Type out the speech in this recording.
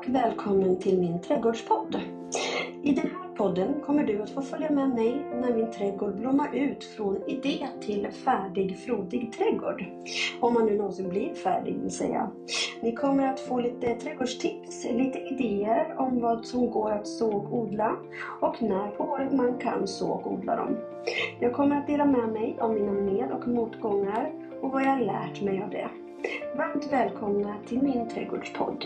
Och välkommen till min trädgårdspodd. I den här podden kommer du att få följa med mig när min trädgård blommar ut från idé till färdig, frodig trädgård. Om man nu någonsin blir färdig vill säga. Ni kommer att få lite trädgårdstips, lite idéer om vad som går att sågodla och när på året man kan sågodla dem. Jag kommer att dela med mig av mina med och motgångar och vad jag lärt mig av det. Varmt välkomna till min trädgårdspodd.